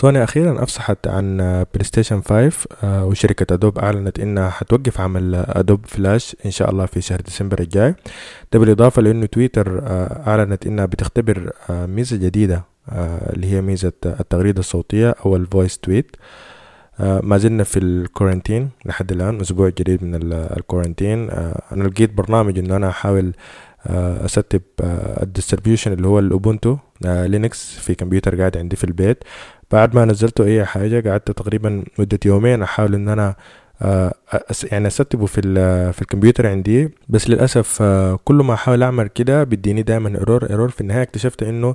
سوني أخيرا أفصحت عن PlayStation 5 آه، وشركة Adobe أعلنت إنها حتوقف عمل Adobe Flash إن شاء الله في شهر ديسمبر الجاي. ده بالإضافة لأنه تويتر آه، أعلنت إنها بتختبر آه، ميزة جديدة اللي هي ميزة التغريدة الصوتية أو ال voice tweet ما زلنا في ال quarantine لحد الآن أسبوع جديد من ال quarantine أنا لقيت برنامج إنه أنا أحاول أستب ال distribution اللي هو ال Ubuntu Linux في كمبيوتر قاعد عندي في البيت. بعد ما نزلته أي حاجة قعدت تقريبا مدة يومين أحاول إن أنا آه، يعني استبه في في الكمبيوتر عندي. بس للأسف آه، كل ما أحاول أعمل كده بيديني دائما error error في النهاية اكتشفت إنه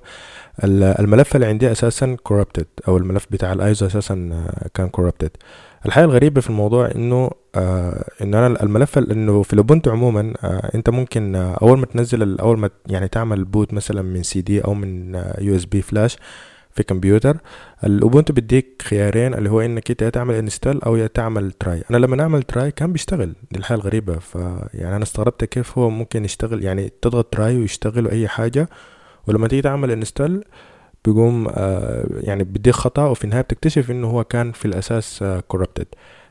الملف اللي عندي أساسا corrupted أو الملف بتاع الايزو أساسا آه، كان corrupted. الحاجة الغريبة في الموضوع إنه آه انه أنا الملف إنه في ال Ubuntu عموما آه أنت ممكن آه أول ما تنزل أول ما يعني تعمل boot مثلا من سي دي أو من USB flash في كمبيوتر. ال Ubuntu بيديك خيارين اللي هو إنك أنت تعمل install أو يا تعمل try أنا لما اعمل try كان بيشتغل دي الحاجة الغريبة. فيعني أنا استغربت كيف هو ممكن يشتغل يعني تضغط try ويشتغل أي حاجة. ولما تيجي تعمل install بيقوم آه يعني بيديك خطأ وفي النهاية بتكتشف إنه هو كان في الأساس آه corrupted.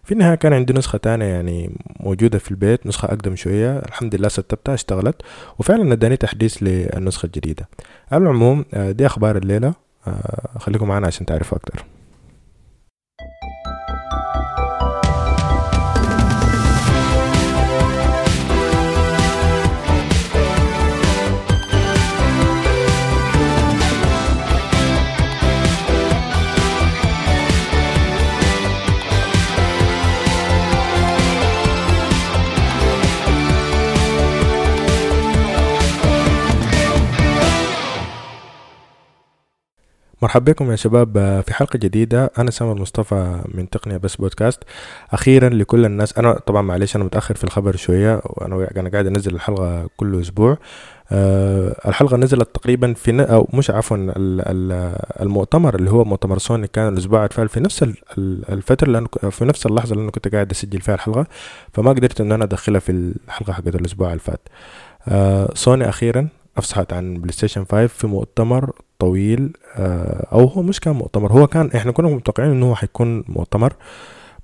في النهاية كان عندي نسخة تانية يعني موجودة في البيت نسخة أقدم شوية. الحمد لله ستبتها اشتغلت. وفعلا اداني تحديث للنسخة الجديدة على العموم آه دي أخبار الليلة. آه، خليكم معنا عشان تعرفوا أكتر. مرحبا بكم يا شباب آه، في حلقة جديدة. أنا سامر مصطفى من تقنية بس بودكاست. أخيرا لكل الناس أنا طبعا معلش أنا متأخر في الخبر شوية وأنا أنا قاعد أنزل الحلقة كل أسبوع. أه الحلقة نزلت تقريبا في أو مش عفوا المؤتمر اللي هو مؤتمر سوني كان الأسبوع اللي في نفس الفترة أنا في نفس اللحظة اللي أنا كنت قاعد أسجل فيها الحلقة فما قدرت إن أنا أدخلها في الحلقة حقت الأسبوع اللي فات. أه سوني أخيرا أفصحت عن PlayStation 5 في مؤتمر طويل آه، أو هو مش كان مؤتمر. هو كان إحنا كنا متوقعين إنه هو حيكون مؤتمر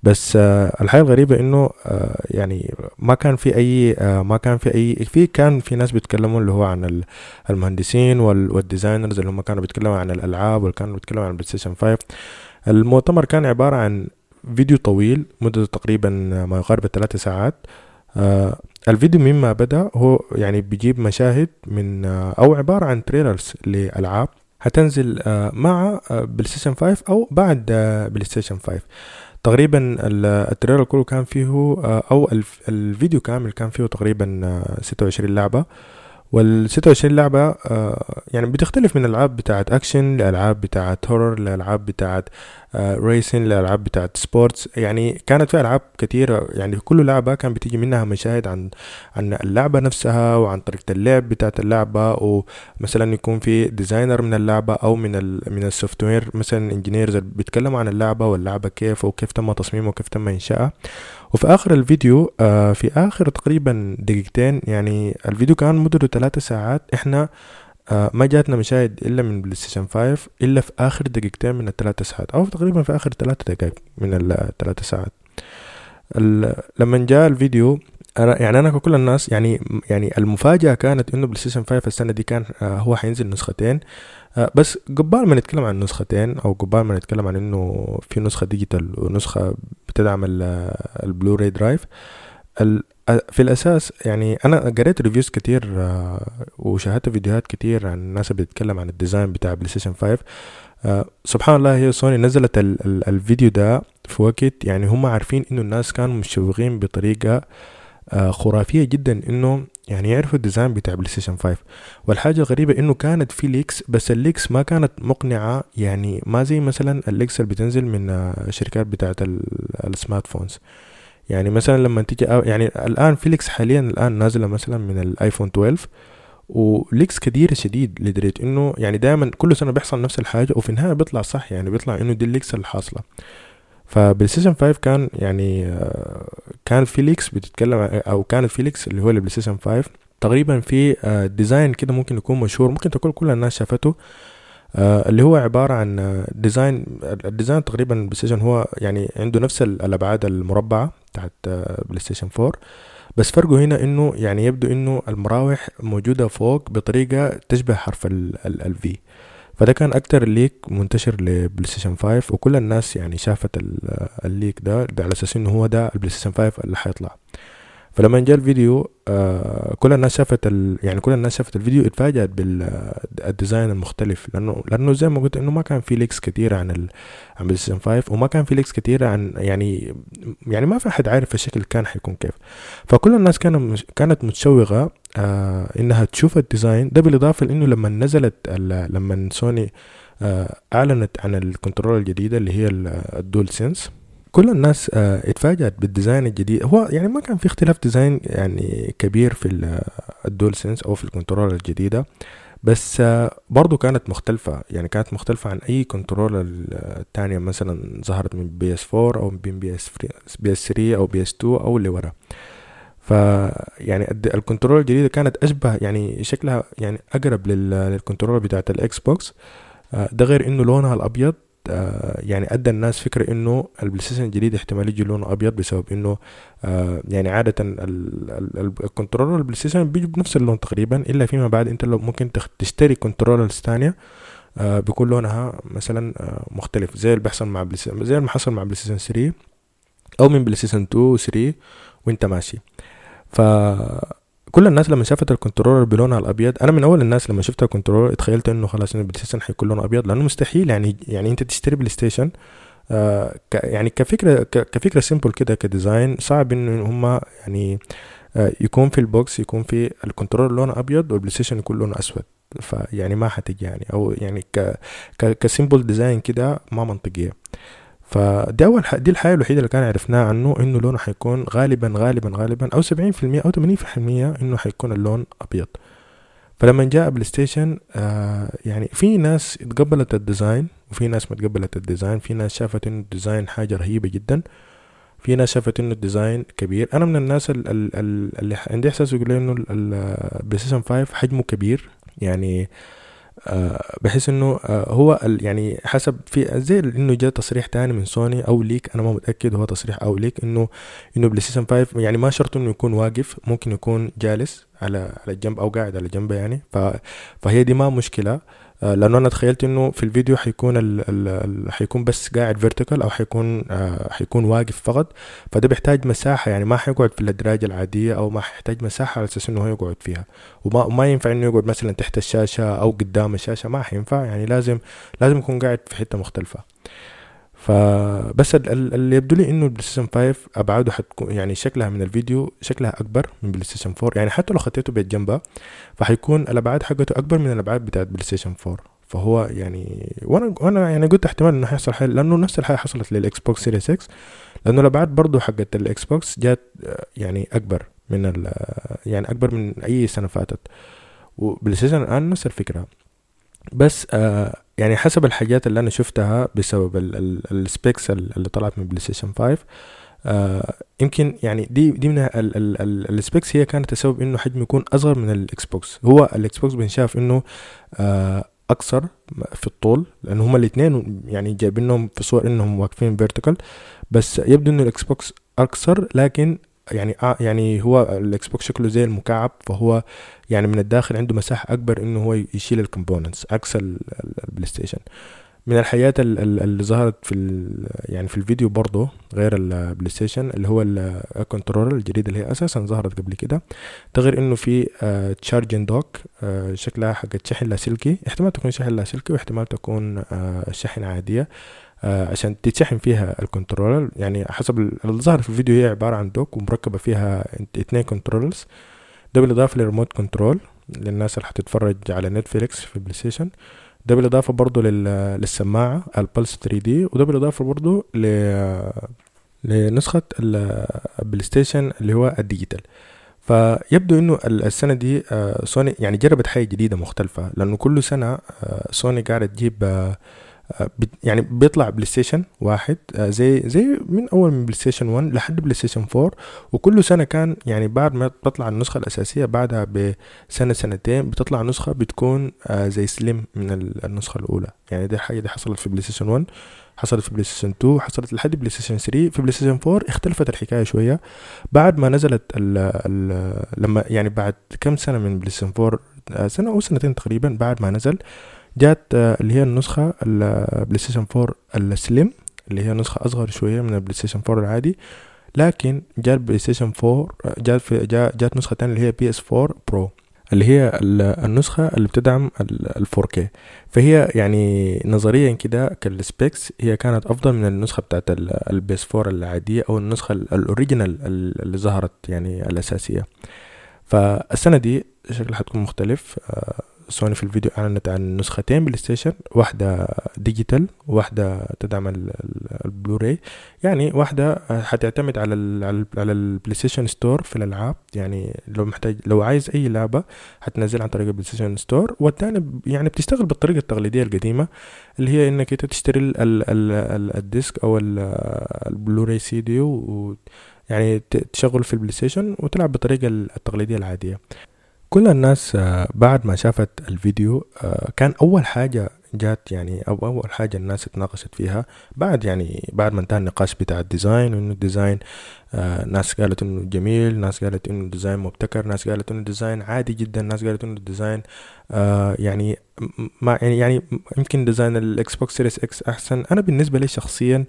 بس آه الحاجة الغريبة إنه آه يعني ما كان في أي ما كان في أي في كان في ناس بيتكلموا اللي هو عن المهندسين وال designers اللي هم كانوا بيتكلموا عن الألعاب واللي كانوا بيتكلموا عن ال PlayStation 5 المؤتمر كان عبارة عن فيديو طويل مدته تقريبا ما يقارب ثلاثة ساعات. الفيديو مما بدأ هو يعني بيجيب مشاهد من أو عبارة عن trailers لألعاب. هتنزل آه، مع PlayStation 5 أو بعد PlayStation 5 تقريبا ال trailer كله كان فيه آه، أو الفيديو كامل كان فيه تقريبا 26 آه، لعبة. وال 26 لعبة آه يعني بتختلف من الألعاب بتاعت أكشن لألعاب بتاعت horror لألعاب بتاعت آه racing لألعاب بتاعت sports يعني كانت في ألعاب كتيرة يعني كل لعبة كان بتيجي منها مشاهد عن عن اللعبة نفسها وعن طريقة اللعب بتاعت اللعبة ومثلا يكون في designer من اللعبة أو من ال من ال software مثلا engineers بيتكلموا عن اللعبة واللعبة كيف وكيف تم تصميمها وكيف تم إنشائها. وفي آخر الفيديو آه في آخر تقريبا دقيقتين يعني الفيديو كان مدته ثلاثة ساعات إحنا آه ما جاتنا مشاهد إلا من PlayStation 5 إلا في آخر دقيقتين من الثلاثة ساعات أو تقريبا في آخر ثلاثة دقائق من الثلاثة ساعات. لما جاء الفيديو يعني أنا ككل الناس يعني يعني المفاجأة كانت إنه PlayStation 5 السنة دي كان آه هو حينزل نسختين. آه بس قبال ما نتكلم عن نسختين أو قبال ما نتكلم عن إنه في نسخة digital ونسخة بتدعم ال Blu-ray drive في الأساس يعني أنا قريت reviews كتير آه، وشاهدت فيديوهات كتير عن الناس بتتكلم عن ال design بتاع PlayStation 5 آه سبحان الله هي سوني نزلت ال ال الفيديو ده في وقت يعني هم عارفين إنه الناس كانوا مشوقين بطريقة آه خرافية جدا إنه يعني يعرفوا ال design بتاع PlayStation 5 والحاجة الغريبة إنه كانت في leaks بس ال leaks ما كانت مقنعة. يعني ما زي مثلا ال leaks اللي بتنزل من الشركات بتاعت ال smartphones يعني مثلا لما تيجي يعني الآن في leaks حاليا الآن نازلة مثلا من ال iPhone 12 و leaks كثيرة شديد لدرجة إنه يعني دائما كل سنة بيحصل نفس الحاجة وفي النهاية بيطلع صح يعني بيطلع إنه دي ال leaks الحاصلة ف PlayStation 5 كان يعني آه، كان في leaks بتتكلم أو كانت في leaks اللي هو ال PlayStation 5 تقريبا في design آه، كده ممكن يكون مشهور ممكن تكون كل الناس شافته آه اللي هو عبارة عن design ال design تقريبا PlayStation هو يعني عنده نفس الأبعاد المربعة. بتاعت PlayStation 4 بس فرقه هنا إنه يعني يبدو إنه المراوح موجودة فوق بطريقة تشبه حرف ال V فده كان أكتر leak منتشر ل PlayStation 5 وكل الناس يعني شافت ال leak ده, ده على أساس إنه هو ده ال PlayStation 5 اللي حيطلع. فلما جاء الفيديو آه كل الناس شافت ال... يعني كل الناس شافت الفيديو اتفاجأت بال design المختلف. لأنه لأنه زي ما قلت إنه ما كان في leaks كتير عن ال... عن PlayStation 5 وما كان في leaks كتير عن يعني يعني ما في حد عارف الشكل كان حيكون كيف. فكل الناس كان كانت متشوقة آه إنها تشوف ال design. ده بالإضافة لإنه لما نزلت ال... لما سوني آه أعلنت عن ال control الجديدة اللي هي ال DualSense كل الناس آه اتفاجأت بال design الجديد. هو يعني ما كان في اختلاف design يعني كبير في ال DualSense أو في ال control الجديدة. بس آه برضو كانت مختلفة. يعني كانت مختلفة عن أي control التانية مثلا ظهرت من PS 4 أو من PS PS 3 أو PS 2 أو اللي ورا. ف يعني ال control الجديدة كانت أشبه يعني شكلها يعني أقرب لل control بتاعت ال Xbox. ده غير إنه لونها الأبيض آه يعني أدى الناس فكرة إنه ال PlayStation الجديد احتمال يجي لونه أبيض بسبب إنه آه يعني عادة ال controller ال PlayStation بيجي بنفس اللون تقريبا إلا فيما بعد أنت لو ممكن تشتري controllers ثانية آه بيكون لونها مثلا مختلف زي اللي بيحصل مع Play زي ما حصل مع PlayStation 3 أو من PlayStation 2 3 وأنت ماشي. ف كل الناس لما شافت ال controller بلونها الأبيض أنا من أول الناس لما شفت ال controller اتخيلت إنه خلاص ان ال PlayStation حيكون لونه أبيض لأنه مستحيل يعني يعني أنت تشتري PlayStation آه يعني كفكرة كفكرة simple كده ك design صعب انه هم يعني آه يكون في ال box يكون في ال controller لونه أبيض وال PlayStation يكون لونه أسود. فيعني ما حتجي يعني أو يعني ك ك simple design كده ما منطقية. فدي اول ح... دي الحاجة الوحيدة اللي كان عرفناها عنه إنه لونه حيكون غالبا غالبا غالبا أو 70% أو 80% إنه حيكون اللون أبيض. فلما جاء PlayStation آه يعني في ناس اتقبلت ال design وفي ناس ما تقبلت ال design في ناس شافت إنه ال design حاجة رهيبة جدا في ناس شافت إنه ال design كبير. أنا من الناس ال ال ال اللي عندي إحساس يقول إنه ال PlayStation 5 حجمه كبير يعني بحيث إنه آه هو يعني حسب في زي إنه جاء تصريح تاني من سوني أو leak أنا ما متأكد هو تصريح أو leak إنه إنه PlayStation 5 يعني ما شرط إنه يكون واقف ممكن يكون جالس على على الجنب أو قاعد على جنبه يعني فهي دي ما مشكلة. آه لأنه أنا تخيلت إنه في الفيديو حيكون ال ال ال حيكون بس قاعد vertical أو حيكون آه حيكون واقف فقط فده بيحتاج مساحة يعني ما حيقعد في الأدراج العادية أو ما حيحتاج مساحة على أساس إنه هو يقعد فيها. وما ما ينفع إنه يقعد مثلا تحت الشاشة أو قدام الشاشة ما حينفع يعني لازم لازم يكون قاعد في حتة مختلفة. فبس اللي يبدو لي إنه ال PlayStation 5 أبعاده حتكون يعني شكلها من الفيديو شكلها أكبر من PlayStation 4 يعني حتى لو ختيته بجنبها فحيكون الأبعاد حقته أكبر من الأبعاد بتاعت PlayStation 4 فهو يعني وأنا وأنا يعني قلت احتمال إنه حيحصل حاجة لأنه نفس الحاجة حصلت لل Xbox Series X لأنه الأبعاد برضه حقت ال Xbox جات يعني أكبر من ال يعني أكبر من أي سنة فاتت و PlayStation الان نفس الفكرة بس آه يعني حسب الحاجات اللي أنا شفتها بسبب ال specs اللي طلعت من PlayStation 5 آه يمكن يعني دي دي من ال specs هي كانت السبب إنه حجمه يكون أصغر من ال Xbox هو ال Xbox بنشاف إنه آه اقصر في الطول لأن هما الاثنين يعني جايبينهم في صور إنهم واقفين vertical بس يبدو إنه ال Xbox اقصر لكن يعني آه يعني هو ال Xbox شكله زي المكعب فهو يعني من الداخل عنده مساحة أكبر إنه هو يشيل ال components عكس ال PlayStation. من الحاجات اللي ظهرت في يعني في الفيديو برضه غير ال PlayStation اللي هو ال controller الجديد اللي هي أساسا ظهرت قبل كده. ده غير إنه في charging dock آه شكلها حقت شحن لاسلكي احتمال تكون شحن لاسلكي واحتمال تكون آه شحن عادية آه عشان تتشحن فيها ال controller يعني حسب اللي ظهر في الفيديو هي عبارة عن dock ومركبة فيها اتنين controllers ده بالإضافة لل remote control للناس اللي حتتفرج على Netflix في PlayStation ده بالإضافة برضو للسماعة ال Pulse 3 دي وده بالإضافة برضو ل لنسخة ال PlayStation اللي هو ال digital. فيبدو إنه السنة دي سوني يعني جربت حاجة جديدة مختلفة لأنه كل سنة سوني قاعدة تجيب آه، يعني بيطلع بلاي ستيشن واحد آه، زي زي من أول من بلاي ستيشن 1 لحد بلاي ستيشن 4 وكل سنة كان يعني بعد ما تطلع النسخة الأساسية بعدها بسنة سنتين بتطلع نسخة بتكون زي slim من النسخة الأولى. يعني دي حاجة دي حصلت في بلاي ستيشن 1 حصلت في بلاي ستيشن 2 حصلت لحد بلاي ستيشن 3 في بلاي ستيشن 4 اختلفت الحكاية شوية. بعد ما نزلت ال ال لما يعني بعد كم سنة من بلاي ستيشن 4 سنة أو سنتين تقريبا بعد ما نزل. جات آه، اللي هي النسخة البلاي ستيشن 4 ال slim اللي هي نسخة أصغر شوية من البلاي ستيشن 4 العادي. لكن جات البلاي ستيشن 4 جات في جات نسخة تانية اللي هي PS 4 Pro اللي هي النسخة اللي بتدعم ال 4K فهي يعني نظريا كده كال specs هي كانت أفضل من النسخة بتاعت ال PS 4 العادية أو النسخة ال original اللي ظهرت يعني الأساسية. فالسنة دي شكلها حتكون مختلف آه، سوني في الفيديو أعلنت عن نسختين بلاي ستيشن واحدة digital وواحدة تدعم البلوراي. يعني واحدة حتعتمد على ال على البلاي ستيشن store في الألعاب. يعني لو محتاج لو عايز أي لعبة حتنزل عن طريق البلاي ستيشن store والتاني يعني بتشتغل بالطريقة التقليدية القديمة اللي هي إنك أنت تشتري ال ال ال ال disc أو ال Blu-ray CD يعني تشغل في البلاي ستيشن وتلعب بالطريقة التقليدية العادية. كل الناس آه، بعد ما شافت الفيديو آه، كان أول حاجة جات يعني أو أول حاجة الناس اتناقشت فيها بعد يعني بعد ما انتهى النقاش بتاع ال design وإنه ال design آه ناس قالت إنه جميل ناس قالت إنه ال design مبتكر ناس قالت إنه ال design عادي جدا ناس قالت إنه ال design يعني ما يعني يمكن design الإكس بوكس Series X أحسن. أنا بالنسبة لي شخصيا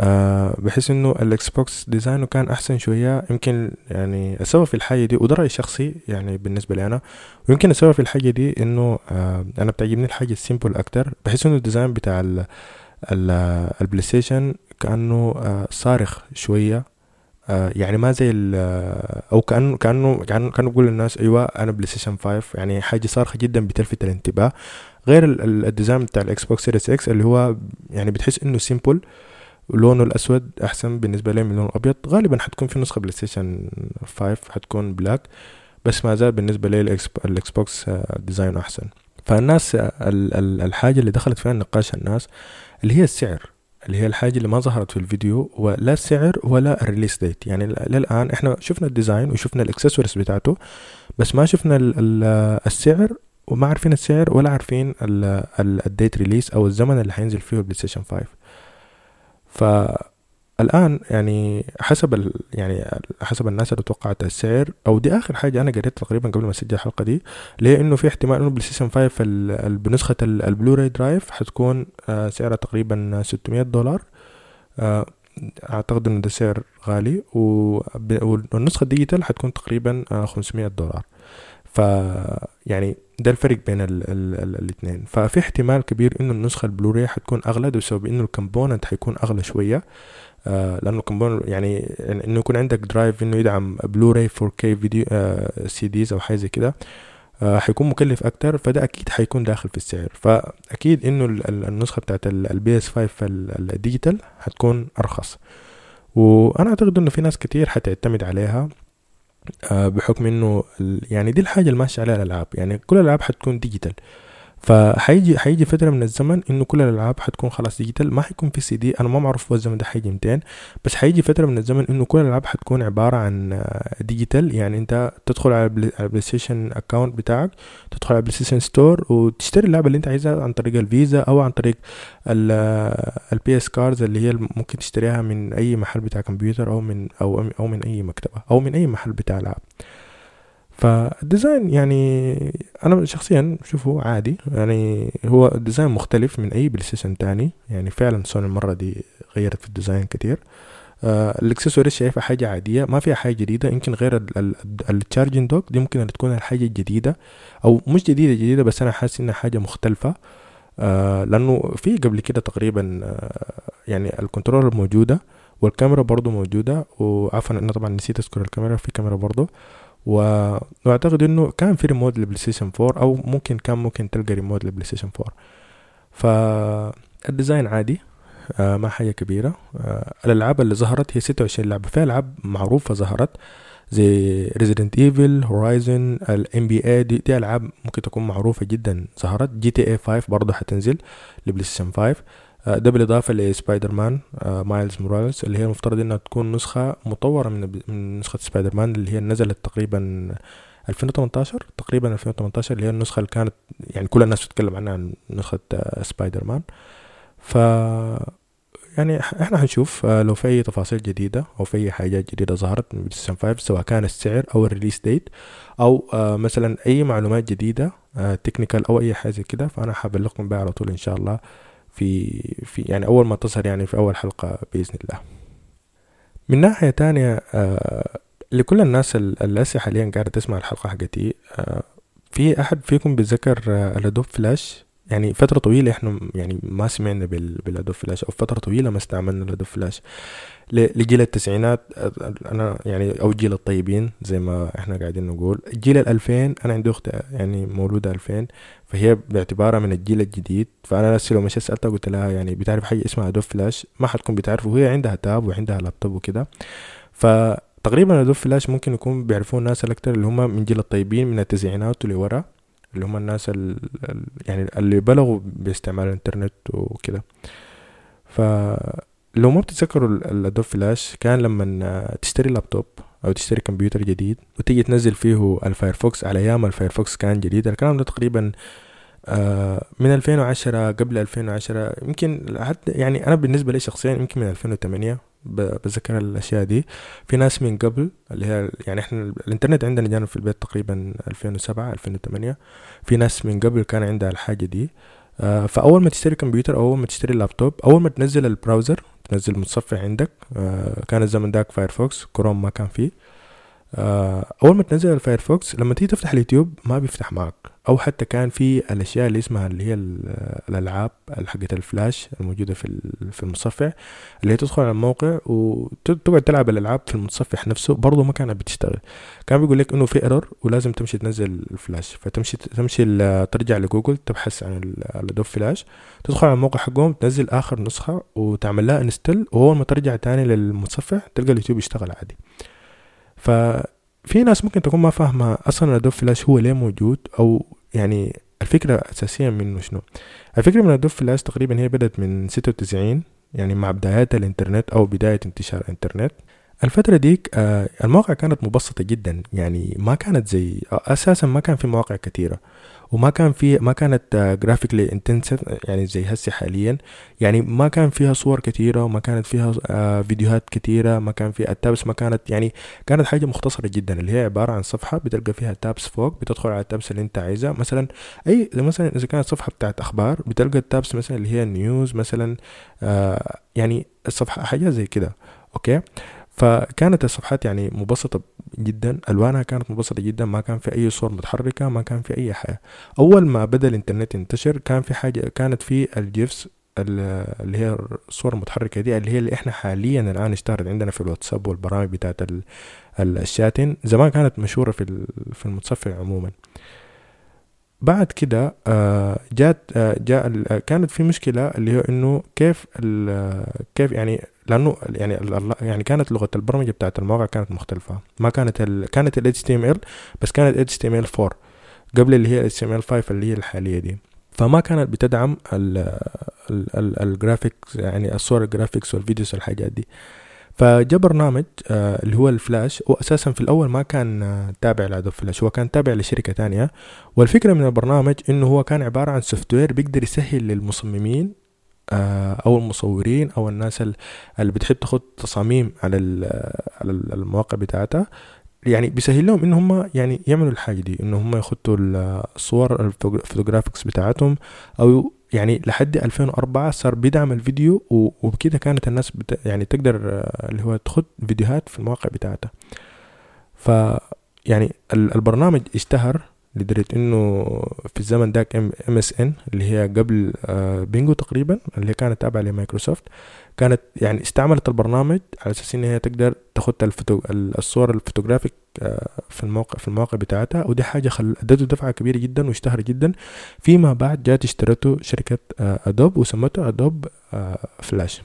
آه بحس إنه الاكس بوكس design ه كان أحسن شوية. يمكن يعني السبب في الحاجة دي وده رأيي الشخصي يعني بالنسبة لي أنا ويمكن السبب في الحاجة دي إنه آه أنا بتعجبني الحاجة ال simple أكتر. بحس إنه ال design بتاع ال البلاي ستيشن كأنه آه صارخ شوية. آه يعني ما زي أو كانه كأنه كانه كأنه بقول للناس أيوه أنا بلاي ستيشن 5 يعني حاجة صارخة جدا بتلفت الانتباه. غير ال design بتاع الاكس بوكس Series X اللي هو يعني بتحس إنه simple لونه الأسود أحسن بالنسبة لي من لون الأبيض. غالبا حتكون في نسخة بلاي ستيشن 5 حتكون black بس ما زال بالنسبة لي الاكس بوكس design أحسن. فالناس آه، الحاجة اللي دخلت فيها نقاش الناس اللي هي السعر اللي هي الحاجة اللي ما ظهرت في الفيديو ولا السعر ولا ال release date يعني للآن إحنا شفنا ال design وشفنا الاكسسوارز بتاعته بس ما شفنا السعر وما عارفين السعر ولا عارفين ال date release أو الزمن اللي حينزل فيه البلاي ستيشن 5 فالآن يعني حسب ال يعني حسب الناس اللي توقعت السعر أو دي آخر حاجة أنا قريت تقريبا قبل ما أسجل الحلقة دي اللي هي إنه في احتمال إنه بلاي ستيشن 5 بنسخة ال Blu-ray drive حتكون آه، سعرها تقريبا 600 دولار. آه، أعتقد إنه ده سعر غالي والنسخة ال digital حتكون تقريبا 500 آه، دولار. ف يعني ده الفرق بين الاثنين. ففي احتمال كبير إنه النسخة البلوراي حتكون أغلى بسبب إنه ال component حيكون أغلى شوية. آه لأنه ال component يعني إنه يكون عندك drive إنه يدعم بلوراي 4K فيديو آه CDs أو حاجة زي كده آه حيكون مكلف أكتر فده أكيد حيكون داخل في السعر. فأكيد إنه النسخة بتاعت ال PS 5 ال digital حتكون أرخص. وأنا أعتقد إنه في ناس كتير حتعتمد عليها. بحكم إنه يعني دي الحاجة اللي ماشيه عليها الألعاب. يعني كل الألعاب حتكون digital فحيجي حيجي فترة من الزمن إنه كل الألعاب حتكون خلاص digital ما حيكون في سي دي أنا ما معروف هو الزمن ده حيجي متين. بس حيجي فترة من الزمن إنه كل الألعاب حتكون عبارة عن digital يعني أنت تدخل على البلاي ستيشن account بتاعك تدخل على البلاي ستيشن store وتشتري اللعبة اللي أنت عايزها عن طريق الفيزا أو عن طريق ال PS cards اللي هي ممكن تشتريها من أي محل بتاع كمبيوتر أو من أو أو من أي مكتبة أو من أي محل بتاع العاب فال design يعني أنا شخصيا بشوفه عادي يعني هو design مختلف من أي بلاي ستيشن تاني يعني فعلا سوني المرة دي غيرت في ال design كتير. آه الإكسسوارز شايفها حاجة عادية ما فيها حاجة جديدة يمكن غير ال charging dock دي ممكن تكون الحاجة الجديدة أو مش جديدة جديدة بس أنا حاسس إنها حاجة مختلفة. آه لأنه في قبل كده تقريبا آه يعني ال controller موجودة والكاميرا برضو موجودة وعفوا أنا طبعا نسيت أذكر الكاميرا في كاميرا برضو. وأعتقد إنه كان في ريموت للبلاي ستيشن 4 أو ممكن كان ممكن تلقى ريموت للبلاي ستيشن 4 فال design عادي آه ما حاجة كبيرة. آه الألعاب اللي ظهرت هي ستة وعشرين لعبة. في ألعاب معروفة ظهرت زي Resident Evil Horizon ال NBA دي, دي ألعاب ممكن تكون معروفة جدا ظهرت. GTA 5 برضه حتنزل لبلاي ستيشن 5 آه، ده بالإضافة لسبايدر مان آه، Miles Morales اللي هي المفترض إنها تكون نسخة مطورة من من نسخة سبايدر مان اللي هي نزلت تقريبا 2018 تقريبا 2018 اللي هي النسخة اللي كانت يعني كل الناس بتتكلم عنها عن نسخة سبايدر مان ف يعني إحنا هنشوف لو في أي تفاصيل جديدة أو في أي حاجات جديدة ظهرت من بلايستيشن 5 سواء كان السعر أو ال release date أو مثلا أي معلومات جديدة technical أو أي حاجة كده فأنا حبلغكم بها على طول إن شاء الله. في في يعني أول ما تظهر يعني في أول حلقة بإذن الله. من ناحية تانية لكل الناس اللي حاليا قاعدة تسمع الحلقة حقتي في أحد فيكم بيتذكر ال Adobe Flash؟ يعني فترة طويلة إحنا يعني ما سمعنا ب Adobe Flash أو فترة طويلة ما استعملنا ال Adobe Flash. لجيل التسعينات أنا يعني أو جيل الطيبين زي ما إحنا قاعدين نقول. جيل الألفين أنا عندي أخت يعني مولودة ألفين فهي باعتبارها من الجيل الجديد. فأنا نفسي لو مشيت سألتها قلت لها يعني بتعرف حاجة اسمها Adobe Flash؟ ما حتكون بتعرفه. وهي عندها tab وعندها لابتوب وكده. فتقريبا Adobe Flash ممكن يكون بيعرفوه الناس الأكتر اللي هم من جيل الطيبين من التسعينات ولورا اللي هم الناس ال يعني اللي بلغوا باستعمال الإنترنت وكده. فلو ما بتتذكروا ال Adobe Flash كان لما تشتري لابتوب أو تشتري كمبيوتر جديد وتيجي تنزل فيه ال Firefox على أيام ال Firefox كان جديد. الكلام ده تقريبا آه، من 2010 قبل 2010 يمكن حتى يعني أنا بالنسبة لي شخصيا يمكن من 2008 بذكر الأشياء دي. في ناس من قبل اللي هي يعني إحنا الإنترنت عندنا جانا في البيت تقريبا 2007 2008 في ناس من قبل كان عندها الحاجة دي. آه فأول ما تشتري كمبيوتر أو أول ما تشتري لابتوب أول ما تنزل ال browser تنزل المتصفح عندك. آه كان الزمن داك Firefox Chrome ما كان فيه. أول ما تنزل ال Firefox لما تيجي تفتح اليوتيوب ما بيفتح معك. أو حتى كان في الأشياء اللي اسمها اللي هي الألعاب حقت الفلاش الموجودة في في المتصفح اللي هي تدخل على الموقع وتقعد تلعب الألعاب في المتصفح نفسه برضه ما كانت بتشتغل. كان بيقول لك إنه في error ولازم تمشي تنزل الفلاش. فتمشي تمشي ترجع لجوجل تبحث عن ال Adobe Flash تدخل على الموقع حقهم تنزل آخر نسخة وتعمل لها install وأول ما ترجع تاني للمتصفح تلقى اليوتيوب يشتغل عادي. ففي ناس ممكن تكون ما فاهمة أصلا ال Adobe Flash هو ليه موجود أو يعني الفكرة أساسيا منه شنو. الفكرة من ال Adobe Flash تقريبا هي بدأت من ستة وتسعين يعني مع بدايات الإنترنت أو بداية انتشار الإنترنت. الفترة ديك آه المواقع كانت مبسطة جدا يعني ما كانت زي أساسا ما كان في مواقع كثيرة وما كان في ما كانت graphically intensive يعني زي هسه حاليا. يعني ما كان فيها صور كثيره وما كانت فيها آه، فيديوهات كثيره ما كان في ال tabs ما كانت يعني كانت حاجة مختصرة جدا اللي هي عبارة عن صفحة بتلقى فيها tabs فوق بتدخل على ال tab اللي انت عايزها. مثلا أي مثلا إذا كانت صفحة بتاعت أخبار بتلقى ال tabs مثلا اللي هي ال news مثلا آه يعني الصفحه حاجة زي كده أوكي؟ فكانت الصفحات يعني مبسطة جدا ألوانها كانت مبسطة جدا ما كان في أي صور متحركة ما كان في أي حاجة. أول ما بدأ الإنترنت ينتشر كان في حاجة كانت في ال GIFs اللي هي الصور المتحركة دي اللي هي اللي إحنا حاليا الآن اشتهرت عندنا في الواتساب والبرامج بتاعت الشاتين. زمان كانت مشهورة في في المتصفح عموما. بعد كده آه، جات آه، جاء كانت في مشكلة اللي هو إنه كيف كيف يعني لأنه يعني يعني كانت لغة البرمجة بتاعت المواقع كانت مختلفة. ما كانت ال كانت ال HTML بس كانت HTML4 قبل اللي هي HTML5 اللي هي الحالية دي. فما كانت بتدعم ال graphics يعني الصور ال graphics وال videos والحاجات دي. فجاء برنامج آه اللي هو الفلاش. واساسا في الأول ما كان آه تابع ل Adobe Flash هو كان تابع لشركة تانية. والفكرة من البرنامج إنه هو كان عبارة عن software بيقدر يسهل للمصممين آه، أو المصورين أو الناس اللي بتحب تخت تصاميم على على المواقع بتاعتها. يعني بيسهل لهم إن هم يعني يعملوا الحاجة دي. إن هم يختوا الصور ال photographics بتاعتهم أو يعني لحد 2004 صار بيدعم الفيديو وبكده كانت الناس بت يعني تقدر آه، اللي هو تخت فيديوهات في المواقع بتاعتها ف يعني البرنامج اشتهر لدرجة إنه في الزمن داك MSN اللي هي قبل آه، Bing و تقريبا اللي كانت تابعة لمايكروسوفت كانت يعني استعملت البرنامج على أساس إن هي تقدر تاخد الفوتو الصور ال photographic آه، في الموقع في المواقع بتاعتها. ودي حاجة خل ادته دفعة كبيرة جدا واشتهر جدا. فيما بعد جات اشترته شركة Adobe آه، وسمته Adobe Flash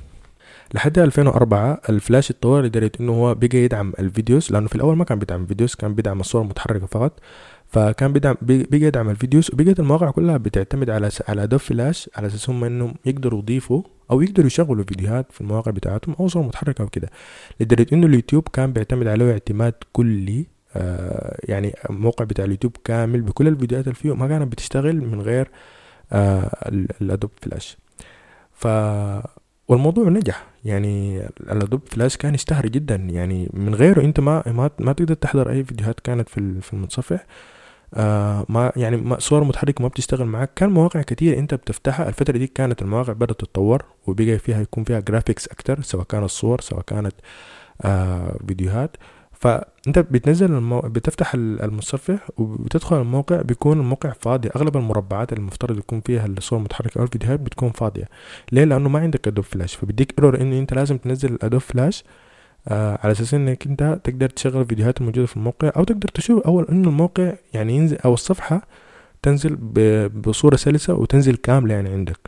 لحد 2004 الفلاش اتطور لدرجة إنه هو بقى يدعم ال videos لأنه في الأول ما كان بيدعم videos كان بيدعم الصور المتحركة فقط. فكان بيدعم بقى يدعم ال videos وبقت المواقع كلها بتعتمد على على Adobe Flash على أساس هم إنهم يقدروا يضيفوا أو يقدروا يشغلوا فيديوهات في المواقع بتاعتهم أو صور متحركة وكده. لدرجة إنه اليوتيوب كان بيعتمد عليه اعتماد كلي آه يعني الموقع بتاع اليوتيوب كامل بكل الفيديوهات اللي فيه ما كانت بتشتغل من غير آه ال Adobe Flash. ف والموضوع نجح. يعني ال Adobe Flash كان يشتهر جدا. يعني من غيره أنت ما ما, ما تقدر تحضر أي فيديوهات كانت في في المتصفح. آه ما يعني ما صور متحركة ما بتشتغل معاك. كان مواقع كتير انت بتفتحها. الفترة دي كانت المواقع بدأت تتطور وبقى فيها يكون فيها graphics أكتر سواء كانت صور سواء كانت آه فيديوهات. فانت بتنزل المو... بتفتح المتصفح وبتدخل الموقع بيكون الموقع فاضي. أغلب المربعات المفترض يكون فيها الصور المتحركة أو الفيديوهات بتكون فاضية. ليه؟ لأنه ما عندك Adobe Flash فبيديك error انه أنت لازم تنزل ال Adobe Flash آه على أساس إنك أنت تقدر تشغل الفيديوهات الموجودة في الموقع أو تقدر تشوف أول إنه الموقع يعني ينزل أو الصفحة تنزل بصورة سلسة وتنزل كاملة يعني عندك.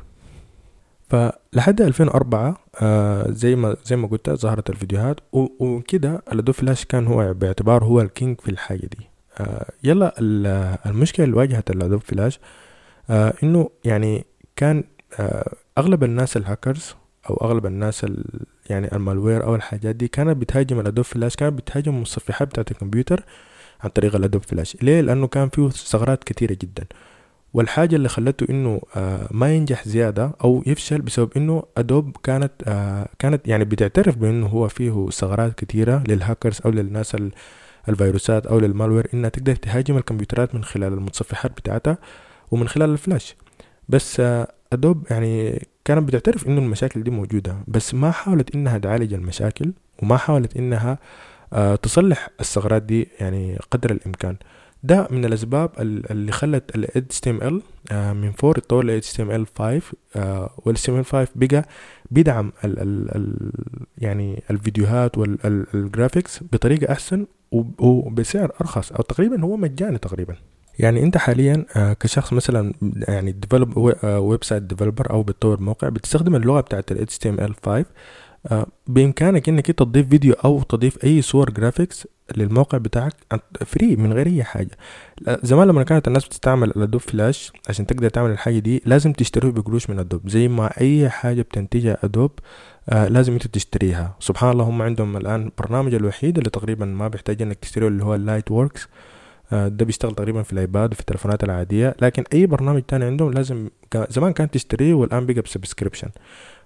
فلحد 2004 آه زي ما زي ما قلت ظهرت الفيديوهات وكده ال Adobe Flash كان هو باعتبار هو ال king في الحاجة دي. آه يلا المشكلة اللي واجهت ال Adobe Flash آه إنه يعني كان آه أغلب الناس الهاكرز أو أغلب الناس يعني ال malware أو الحاجات دي كانت بتهاجم ال Adobe Flash كانت بتهاجم المتصفحات بتاعت الكمبيوتر عن طريق ال Adobe Flash. ليه؟ لأنه كان فيه ثغرات كتيرة جدا. والحاجة اللي خلته إنه آه ما ينجح زيادة أو يفشل بسبب إنه Adobe كانت آه كانت يعني بتعترف بإنه هو فيه ثغرات كتيرة للهاكرز أو للناس الفيروسات أو لل malware إنها تقدر تهاجم الكمبيوترات من خلال المتصفحات بتاعتها ومن خلال الفلاش. بس آه Adobe يعني كانت بتعترف إنه المشاكل دي موجودة بس ما حاولت إنها تعالج المشاكل وما حاولت إنها آه تصلح الثغرات دي يعني قدر الإمكان. ده من الأسباب اللي خلت ال HTML آه من 4 يتطور ل HTML5 آه وال HTML5 بقى بيدعم ال ال ال يعني الفيديوهات وال graphics بطريقة أحسن وبسعر أرخص أو تقريبا هو مجاني تقريبا. يعني انت حاليا كشخص مثلا يعني develop website developer أو بتطور موقع بتستخدم اللغة بتاعت ال HTML5 بإمكانك إنك أنت تضيف فيديو أو تضيف أي صور graphics للموقع بتاعك free من غير أي حاجة. زمان لما كانت الناس بتستعمل ال Adobe Flash عشان تقدر تعمل الحاجة دي لازم تشتريه بقروش من Adobe زي ما أي حاجة بتنتجها Adobe آه لازم أنت تشتريها. سبحان الله هم عندهم الآن برنامج الوحيد اللي تقريبا ما بيحتاج إنك تشتريه اللي هو ال Lightworks ده بيشتغل تقريبا في الايباد وفي التليفونات العادية. لكن أي برنامج تاني عندهم لازم زمان كان تشتريه والآن بقى ب subscription.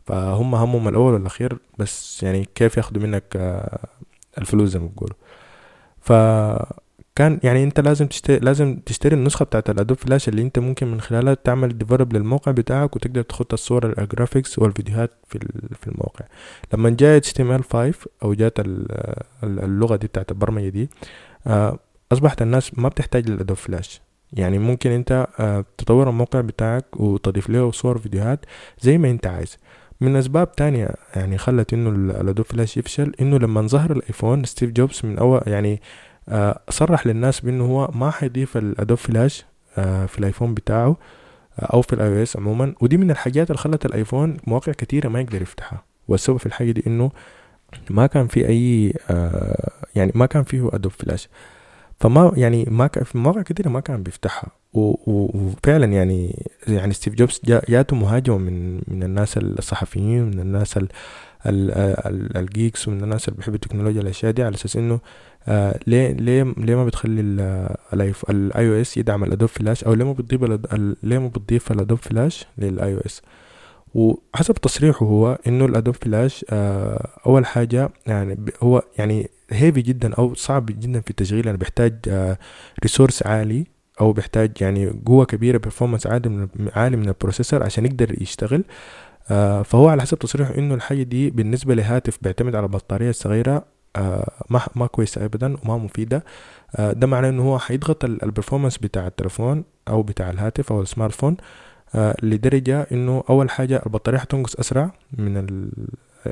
فهم همهم الأول والأخير بس يعني كيف ياخدوا منك الفلوس زي ما بيقولوا. فكان يعني أنت لازم تشتري لازم تشتري النسخة بتاعت ال Adobe Flash اللي أنت ممكن من خلالها تعمل develop للموقع بتاعك وتقدر تحط الصور ال graphics والفيديوهات في في الموقع. لما جاء HTML5 أو جات اللغة دي بتاعت البرمجة دي أصبحت الناس ما بتحتاج لل Adobe Flash يعني ممكن أنت تطور الموقع بتاعك وتضيف له صور فيديوهات زي ما أنت عايز. من أسباب تانية يعني خلت إنه ال Adobe Flash يفشل إنه لما ظهر الآيفون ستيف جوبز من أول يعني صرح للناس بإنه هو ما حيضيف ال Adobe Flash في الآيفون بتاعه أو في الاي أو اس عموما. ودي من الحاجات اللي خلت الآيفون مواقع كتيرة ما يقدر يفتحها. والسبب في الحاجة دي إنه ما كان في أي يعني ما كان فيه Adobe Flash فما يعني ما كان في مواقع كتيرة ما كان بيفتحها. وفعلا يعني يعني ستيف جوبز جاته مهاجمة من من الناس الصحفيين من الناس ال ال ال ال geeks ومن الناس اللي بيحبوا التكنولوجيا الأشياء دي على أساس إنه آه ليه ليه ليه ما بتخلي ال iOS يدعم ال Adobe Flash؟ أو ليه ما بتضيف ليه ما بتضيف ال Adobe Flash لل iOS وحسب تصريحه هو إنه ال Adobe Flash آه أول حاجة يعني هو يعني heavy جدا أو صعب جدا في التشغيل يعني بيحتاج آه resource عالي أو بيحتاج يعني قوة كبيرة performance عالي من عالي من ال processor عشان يقدر يشتغل. آه فهو على حسب تصريحه إنه الحاجة دي بالنسبة لهاتف بيعتمد على البطاريه الصغيره آه ما ما كويسة ابدا وما مفيدة. آه ده معناه إنه هو حيضغط ال performance بتاع التلفون أو بتاع الهاتف أو ال smartphone آه لدرجة إنه أول حاجة البطارية حتنقص أسرع من ال...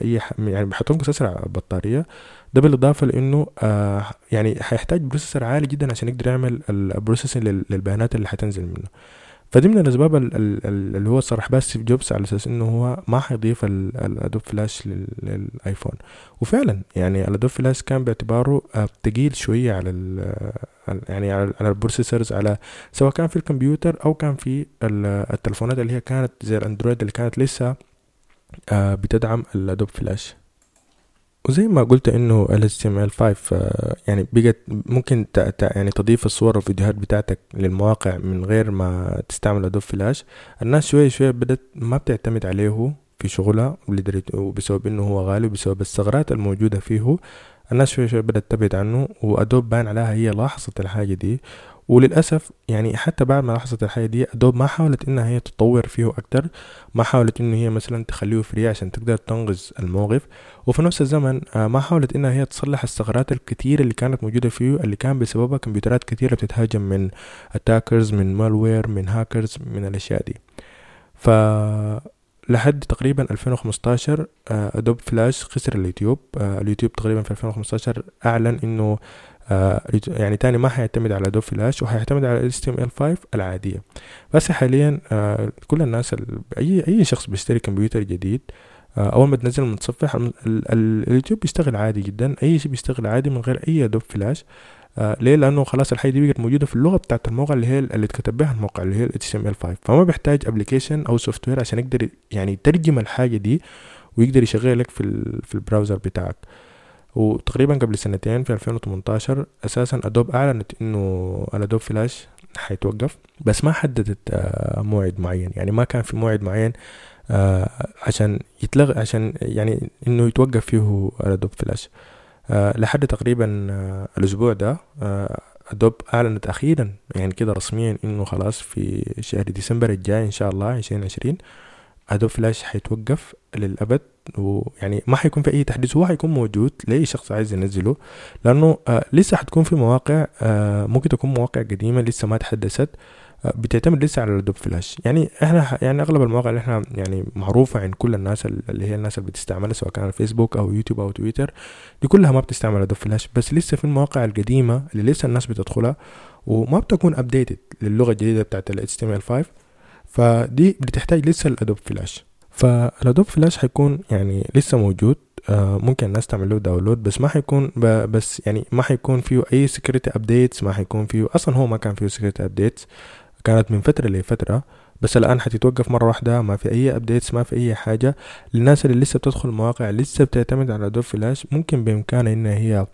أي ح... يعني حتنقص أسرع البطارية. ده بالإضافة لإنه آه يعني هيحتاج processor عالي جدا عشان يقدر يعمل ال processing لل... للبيانات اللي حتنزل منه. فدي من الأسباب اللي هو صرح بها ستيف جوبز على أساس إنه هو ما حيضيف ال Adobe Flash للآيفون. وفعلا يعني ال Adobe Flash كان باعتباره تقيل شوية على يعني على ال processors على سواء كان في الكمبيوتر أو كان في التلفونات اللي هي كانت زي الأندرويد اللي كانت لسه آه، بتدعم ال Adobe Flash وزي ما قلت إنه ال HTML5 آه، يعني بقت ممكن يعني تضيف الصور والفيديوهات بتاعتك للمواقع من غير ما تستعمل Adobe Flash الناس شوية شوية بدت ما بتعتمد عليه في شغلها وبسبب إنه هو غالي وبسبب الثغرات الموجودة فيه. الناس شوية شوية بدأت تبعد عنه و Adobe بان عليها هي لاحظت الحاجة دي. وللأسف يعني حتى بعد ما لاحظت الحاجة دي Adobe ما حاولت إنها هي تطور فيه أكتر ما حاولت إنه هي مثلا تخليه free عشان تقدر تنقذ الموقف. وفي نفس الزمن آه، ما حاولت إنها هي تصلح الثغرات الكتيرة اللي كانت موجودة فيه اللي كان بسببها كمبيوترات كتيرة بتتهاجم من attackers من malware من هاكرز من الأشياء دي. ف لحد تقريبا 2015 Adobe Flash خسر اليوتيوب. آه، اليوتيوب تقريبا في 2015 أعلن إنه يعني تاني ما حيعتمد على Adobe Flash وحيعتمد على HTML5 العادية. بس حاليا آه، كل الناس أي أي شخص بيشتري كمبيوتر جديد أول ما تنزل المتصفح اليوتيوب بيشتغل عادي جدا. أي شيء بيشتغل عادي من غير أي Adobe Flash آه ليه؟ لأنه خلاص الحاجة دي بقت موجودة في اللغة بتاعت الموقع اللي هي اللي اتكتب بها الموقع اللي هي ال HTML5 فما بيحتاج application أو software عشان يقدر يعني يترجم الحاجة دي ويقدر يشغلها لك في في ال browser بتاعك. وتقريبا قبل سنتين في 2018 أساسا Adobe أعلنت إنه ال Adobe Flash حيتوقف بس ما حددت آه موعد معين. يعني ما كان في موعد معين آه عشان يتلغى عشان يعني إنه يتوقف فيه ال Adobe Flash آه لحد تقريبا الأسبوع ده Adobe أعلنت أخيرا يعني كده رسميا إنه خلاص في شهر ديسمبر الجاي إن شاء الله عشرين عشرين Adobe Flash حيتوقف للأبد. ويعني ما حيكون في أي تحديث هو حيكون موجود لأي شخص عايز ينزله لأنه آه لسه حتكون في مواقع آه ممكن تكون مواقع قديمة لسه ما تحدثت بتعتمد لسه على ال Adobe Flash. يعني إحنا يعني أغلب المواقع اللي إحنا يعني معروفة عند كل الناس اللي هي الناس اللي بتستعملها سواء كان فيسبوك أو يوتيوب أو تويتر دي كلها ما بتستعمل ال Adobe Flash. بس لسه في المواقع القديمة اللي لسه الناس بتدخلها وما بتكون updated للغة الجديدة بتاعت ال HTML5 فدي بتحتاج لسه ال Adobe Flash. فال Adobe Flash حيكون يعني لسه موجود آه ممكن الناس تعمل له download بس ما حيكون بس يعني ما حيكون فيه أي security updates ما حيكون فيه أصلا هو ما كان فيه security updates كانت من فترة لفترة بس الآن حتتوقف مرة واحدة ما في أي updates ما في أي حاجة. للناس اللي لسه بتدخل المواقع لسه بتعتمد على Adobe Flash ممكن بإمكانها إن هي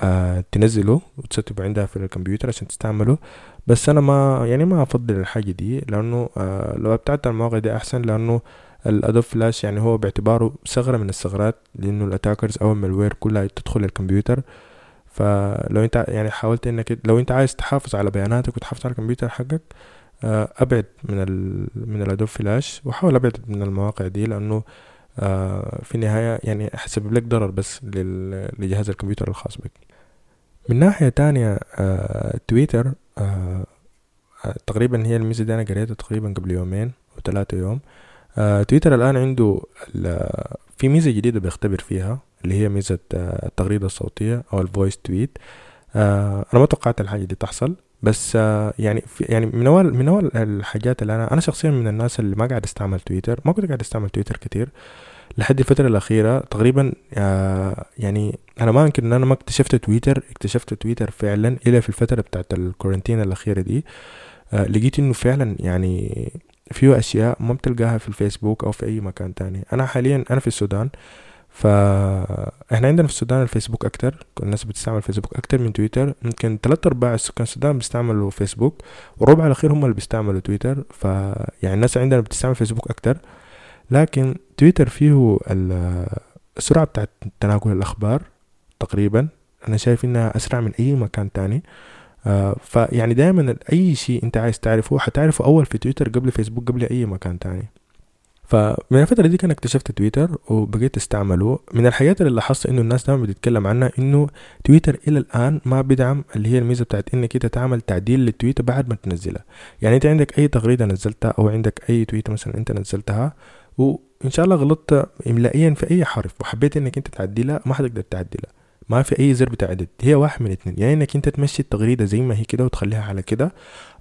آه تنزله وت setup عندها في الكمبيوتر عشان تستعمله. بس أنا ما يعني ما أفضل الحاجة دي لأنه آه لو عن المواقع دي أحسن لأنه ال Adobe Flash يعني هو باعتباره ثغرة من الثغرات لأنه ال attackers أو ال malware كلها تدخل الكمبيوتر. فلو أنت يعني حاولت إنك لو أنت عايز تحافظ على بياناتك وتحافظ على الكمبيوتر حقك آه، أبعد من ال من ال Adobe Flash وحاول أبعد من المواقع دي لأنه آه، في النهاية يعني حسبب لك ضرر بس لجهاز الكمبيوتر الخاص بك. من ناحية تانية آه، تويتر تقريبا هي الميزة دي أنا قريتها تقريبا قبل يومين أو ثلاثة يوم. تويتر الآن عنده في ميزة جديدة بيختبر فيها اللي هي ميزة آه، التغريدة الصوتية أو ال voice tweet آه، أنا ما توقعت الحاجة دي تحصل بس آه، يعني في يعني من أول من أول الحاجات اللي أنا أنا شخصيا من الناس اللي ما قاعد أستعمل تويتر ما كنت قاعد أستعمل تويتر كتير لحد الفترة الأخيرة. تقريبا يعني أنا ما أنكر إن أنا ما اكتشفت تويتر اكتشفت تويتر فعلا إلا في الفترة بتاعت ال quarantine الأخيرة دي. لقيت إنه فعلا يعني فيه أشياء ما بتلقاها في الفيسبوك أو في أي مكان تاني. أنا حاليا أنا في السودان فاحنا عندنا في السودان الفيسبوك أكتر الناس بتستعمل فيسبوك أكتر من تويتر. يمكن تلات أرباع سكان السودان بيستعملوا فيسبوك والربع الأخير هم اللي بيستعملوا تويتر. فيعني الناس عندنا بتستعمل فيسبوك أكتر. لكن تويتر فيه السرعة بتاعت تناقل الأخبار تقريبا. أنا شايف إنها أسرع من أي مكان تاني. آه فيعني دايما أي شيء أنت عايز تعرفه حتعرفه أول في تويتر قبل فيسبوك قبل أي مكان تاني. فمن الفترة دي كان اكتشفت تويتر وبقيت أستعمله. من الحاجات اللي لاحظت إنه الناس دايما بتتكلم عنها إنه تويتر إلى الآن ما بيدعم اللي هي الميزة بتاعت إنك أنت تعمل تعديل للتويتر بعد ما تنزلها. يعني أنت عندك أي تغريدة نزلتها أو عندك أي تويتر مثلا أنت نزلتها وان شاء الله غلطت املائيا في أي حرف وحبيت إنك أنت تعدلها ما حتقدر تعدلها ما في أي زر بتاع edit هي واحد من اتنين. يعني إنك أنت تمشي التغريدة زي ما هي كده وتخليها على كده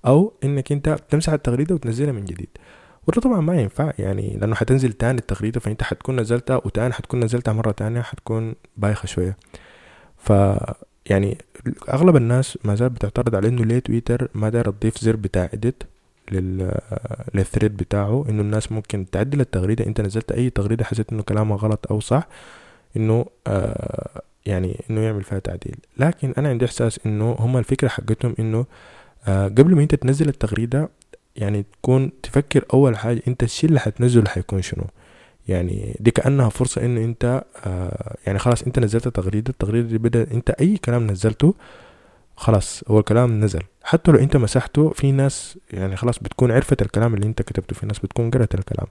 أو إنك أنت تمسح التغريدة وتنزلها من جديد. وده طبعا ما ينفع. يعني لأنه حتنزل تاني التغريدة فأنت حتكون نزلتها وتاني حتكون نزلتها مرة تانية حتكون بايخة شوية. ف يعني أغلب الناس ما زال بتعترض على إنه ليه تويتر ما داير تضيف زر بتاع إديت لل للثريد بتاعه. إنه الناس ممكن تعدل التغريدة. إنت نزلت أي تغريدة حسيت إنه كلامها غلط أو صح إنه آه يعني إنه يعمل فيها تعديل. لكن أنا عندي إحساس إنه هم الفكرة حقتهم إنه آه قبل ما أنت تنزل التغريدة يعني تكون تفكر أول حاجة أنت الشيء اللي حتنزله حيكون شنو. يعني دي كأنها فرصة إنه أنت آه يعني خلاص أنت نزلت تغريده التغريدة دي بدأ أنت أي كلام نزلته خلاص هو الكلام نزل. حتى لو أنت مسحته في ناس يعني خلاص بتكون عرفت الكلام اللي أنت كتبته في ناس بتكون قرأت الكلام.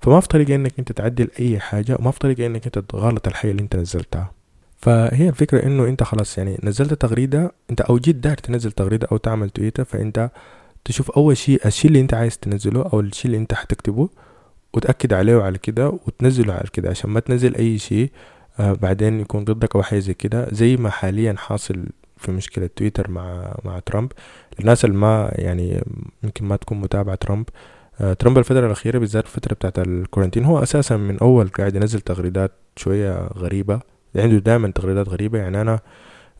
فما في طريقة إنك أنت تعدل أي حاجة وما في طريقة إنك أنت تغلط الحاجة اللي أنت نزلتها. فهي الفكرة إنه أنت خلاص يعني نزلت تغريدة أنت أو جيت داير تنزل تغريدة أو تعمل تويتر فأنت تشوف أول شيء الشيء اللي أنت عايز تنزله أو الشيء اللي أنت حتكتبه وتأكد عليه وعلى كده وتنزله على كده عشان ما تنزل أي شيء آه بعدين يكون ضدك أو حاجة زي كده. زي ما حاليا حاصل في مشكلة تويتر مع مع ترامب. الناس اللي ما يعني يمكن ما تكون متابعة ترامب آه ترامب الفترة الأخيرة بالذات الفترة بتاعت ال quarantine هو أساسا من أول قاعد ينزل تغريدات شوية غريبة. عنده دائما تغريدات غريبة. يعني أنا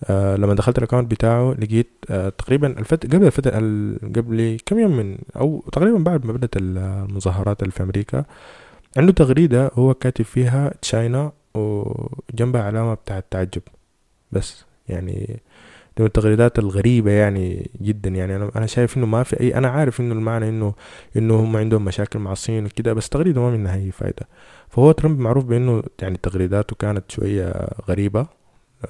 آه لما دخلت ال account بتاعه لقيت آه تقريبا الفت... قبل الفترة قبل كم يوم من أو تقريبا بعد ما بدأت المظاهرات في أمريكا عنده تغريدة هو كاتب فيها China وجنبها علامة بتاعت تعجب بس يعني من التغريدات الغريبة يعني جدا. يعني أنا أنا شايف إنه ما في أي أنا عارف إنه المعنى إنه إنه هم عندهم مشاكل مع الصين وكده بس تغريدة ما منها أي فايدة. فهو ترامب معروف بإنه يعني تغريداته كانت شوية غريبة.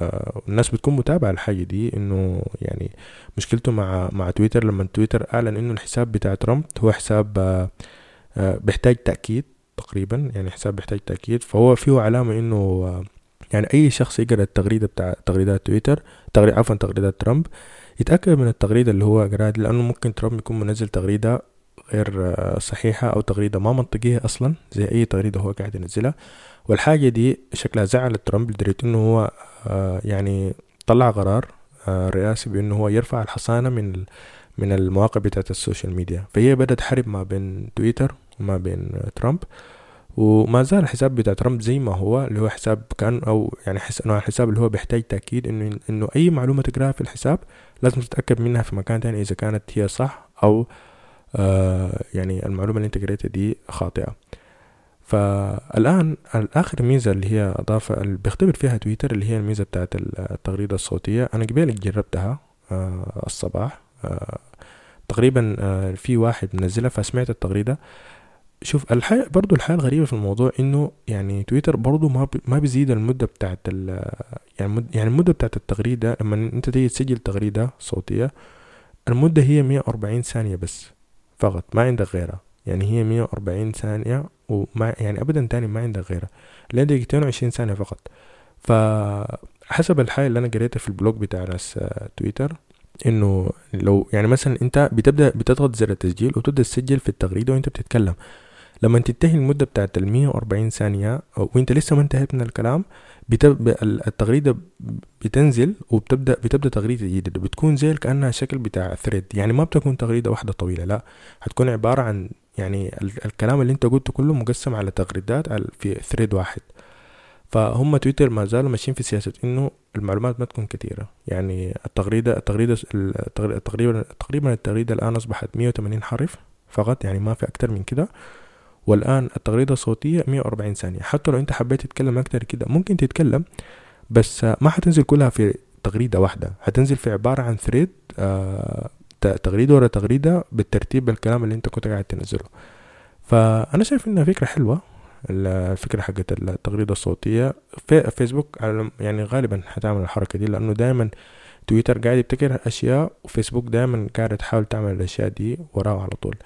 آه الناس بتكون متابعة الحاجة دي إنه يعني مشكلته مع مع تويتر لما تويتر أعلن إنه الحساب بتاع ترامب هو حساب آه آه بيحتاج تأكيد تقريبا يعني حساب بيحتاج تأكيد. فهو فيه علامة إنه آه يعني أي شخص يقرأ التغريدة بتاع تغريدات تويتر تغريد عفوا تغريدات ترامب. يتأكد من التغريده اللي هو قراها لأنه ممكن ترامب يكون منزل تغريدة غير صحيحة أو تغريدة ما منطقية أصلا زي أي تغريدة هو قاعد ينزلها. والحاجة دي شكلها زعلت ترامب لدرجة إنه هو يعني طلع قرار رئاسي بإنه هو يرفع الحصانة من من المواقع بتاعت ال social media. فهي بدأت حرب ما بين تويتر وما بين ترامب. وما زال الحساب بتاع ترامب زي ما هو اللي هو حساب كان أو يعني حس انه الحساب اللي هو بيحتاج تأكيد إنه إنه أي معلومة تقراها في الحساب لازم تتأكد منها في مكان تاني إذا كانت هي صح أو آه يعني المعلومة اللي أنت قريتها دي خاطئة. فالآن الآخر ميزة اللي هي اضافه اللي بيختبر فيها تويتر اللي هي الميزة بتاعت التغريدة الصوتية. أنا قبل جربتها آه الصباح آه تقريبا آه في واحد منزلها فسمعت التغريدة. شوف الحاجة برضو الحاجة الغريبة في الموضوع إنه يعني تويتر برضو ما ما بيزيد المدة بتاعت ال يعني يعني المدة بتاعت التغريدة لما أنت تيجي تسجل تغريدة صوتية المدة هي مية وأربعين ثانية بس فقط ما عندك غيرها. يعني هي مية وأربعين ثانية وما يعني أبدا تاني ما عندك غيرها. لين دقيقتين وعشرين ثانية فقط. فحسب الحاجة اللي أنا قريتها في البلوج بتاع ناس تويتر إنه لو يعني مثلا أنت بتبدأ بتضغط زر التسجيل وتبدأ تسجل في التغريده وأنت بتتكلم. لما تنتهي المدة بتاعت ال 140 ثانية وانت لسه ما انتهيت من الكلام بتب... التغريدة بتنزل وبتبدأ بتبدأ تغريدة جديدة. بتكون زي كأنها شكل بتاع ثريد يعني ما بتكون تغريدة واحدة طويلة لا. هتكون عبارة عن يعني الكلام اللي انت قلته كله مقسم على تغريدات في ثريد واحد. فهم تويتر ما زالوا ماشيين في سياسة إنه المعلومات ما تكون كثيرة يعني التغريدة التغريدة تقريبا تقريبا التغريدة الآن أصبحت 180 حرف فقط يعني ما في أكتر من كده. والآن التغريدة الصوتية 140 ثانية. حتى لو أنت حبيت تتكلم أكتر كده ممكن تتكلم بس ما حتنزل كلها في تغريدة واحدة. حتنزل في عبارة عن ثريد آه تغريدة ورا تغريدة بالترتيب بالكلام اللي أنت كنت قاعد تنزله. فأنا شايف إنها فكرة حلوة الفكرة حقت التغريدة الصوتية. في فيسبوك يعني غالبا حتعمل الحركة دي لأنه دايما تويتر قاعد يبتكر أشياء وفيسبوك دايما قاعد تحاول تعمل الأشياء دي وراه على طول.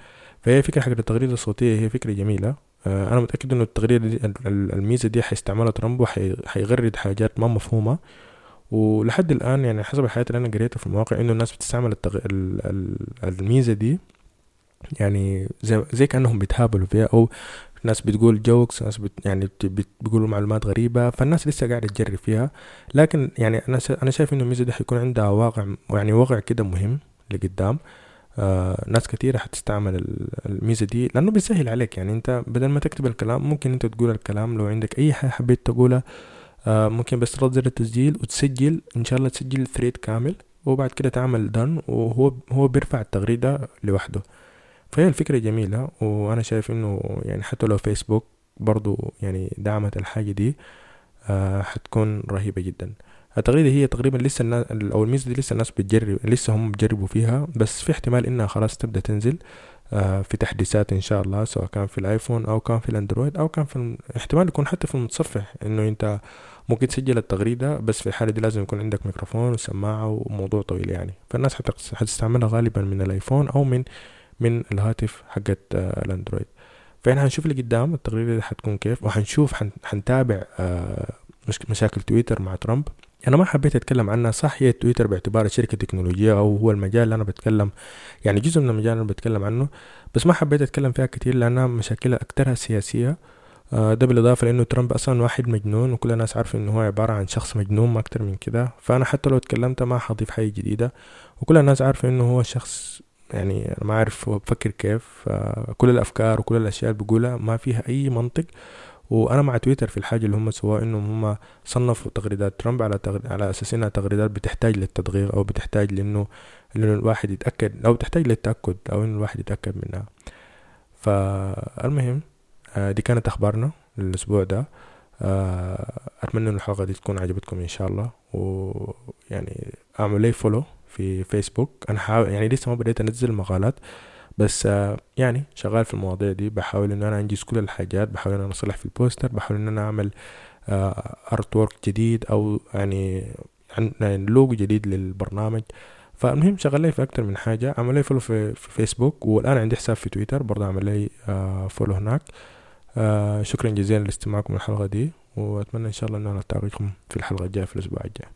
فهي فكرة حق التغريدة الصوتية هي فكرة جميلة. أنا متأكد إنه التغريدة دي الميزة دي حيستعملها ترامب وحيغرد حاجات ما مفهومة. ولحد الآن يعني حسب الحاجات اللي أنا قريتها في المواقع إنه الناس بتستعمل التغ... الميزة دي يعني زي زي كأنهم بيتهابلوا فيها أو ناس بتقول جوكس ناس بت يعني بت بيقولوا معلومات غريبة فالناس لسه قاعدة تجرب فيها. لكن يعني أنا أنا شايف إنه الميزة دي حيكون عندها واقع يعني واقع كده مهم لقدام. آه ناس كتيرة حتستعمل الميزة دي لأنه بيسهل عليك. يعني أنت بدل ما تكتب الكلام ممكن أنت تقول الكلام لو عندك أي حاجة حبيت تقولها آه ممكن بس تضغط زر التسجيل وتسجل إن شاء الله تسجل ثريد كامل وبعد كده تعمل دن وهو هو بيرفع التغريدة لوحده. فهي الفكرة جميلة وأنا شايف إنه يعني حتى لو فيسبوك برضو يعني دعمت الحاجة دي آه حتكون رهيبة جدا. التغريدة هي تقريبا لسه الناس أو الميزة دي لسه الناس بتجرب لسه هم بيجربوا فيها بس في احتمال إنها خلاص تبدأ تنزل آه في تحديثات إن شاء الله سواء كان في الآيفون أو كان في الأندرويد أو كان في احتمال يكون حتى في المتصفح إنه أنت ممكن تسجل التغريدة بس في الحالة دي لازم يكون عندك ميكروفون وسماعة وموضوع طويل يعني. فالناس حتستعملها غالبا من الآيفون أو من من الهاتف حقت آه الأندرويد. فإحنا هنشوف اللي قدام التغريدة دي حتكون كيف وحنشوف حنتابع آه مشاكل تويتر مع ترامب. أنا ما حبيت أتكلم عنها. صح هي تويتر باعتبارها شركة تكنولوجية أو هو المجال اللي أنا بتكلم يعني جزء من المجال اللي أنا بتكلم عنه. بس ما حبيت أتكلم فيها كتير لأنها مشاكلها أكترها سياسية. ده بالإضافة لأنه ترامب أصلا واحد مجنون وكل الناس عارفة إنه هو عبارة عن شخص مجنون ما أكتر من كده. فأنا حتى لو اتكلمت ما حضيف حاجة جديدة وكل الناس عارفة إنه هو شخص يعني أنا ما أعرف هو بفكر كيف. كل الأفكار وكل الأشياء اللي بيقولها ما فيها أي منطق. وأنا مع تويتر في الحاجة اللي هم سووها إنهم هم صنفوا تغريدات. ترامب على على أساس انها تغريدات بتحتاج للتدقيق أو بتحتاج لإنه لأنه الواحد يتأكد أو بتحتاج للتأكد أو إنه الواحد يتأكد منها. فالمهم دي كانت أخبارنا للاسبوع ده. أتمنى ان الحلقة دي تكون عجبتكم إن شاء الله. ويعني أعملوا لي follow في فيسبوك أنا حاول يعني لسه ما بديت أنزل مقالات. بس يعني شغال في المواضيع دي. بحاول إن أنا انجز كل الحاجات بحاول إن أنا أصلح في ال poster بحاول إن أنا أعمل artwork جديد أو يعني يعني لوجو جديد للبرنامج. فالمهم شغال لي في أكتر من حاجة. عمل لي follow في, في فيسبوك والآن عندي حساب في تويتر برضه عمل لي follow هناك. شكرا جزيلا لاستماعكم الحلقة دي وأتمنى إن شاء الله إن أنا ألتقيكم في الحلقة الجاية في الأسبوع الجاي.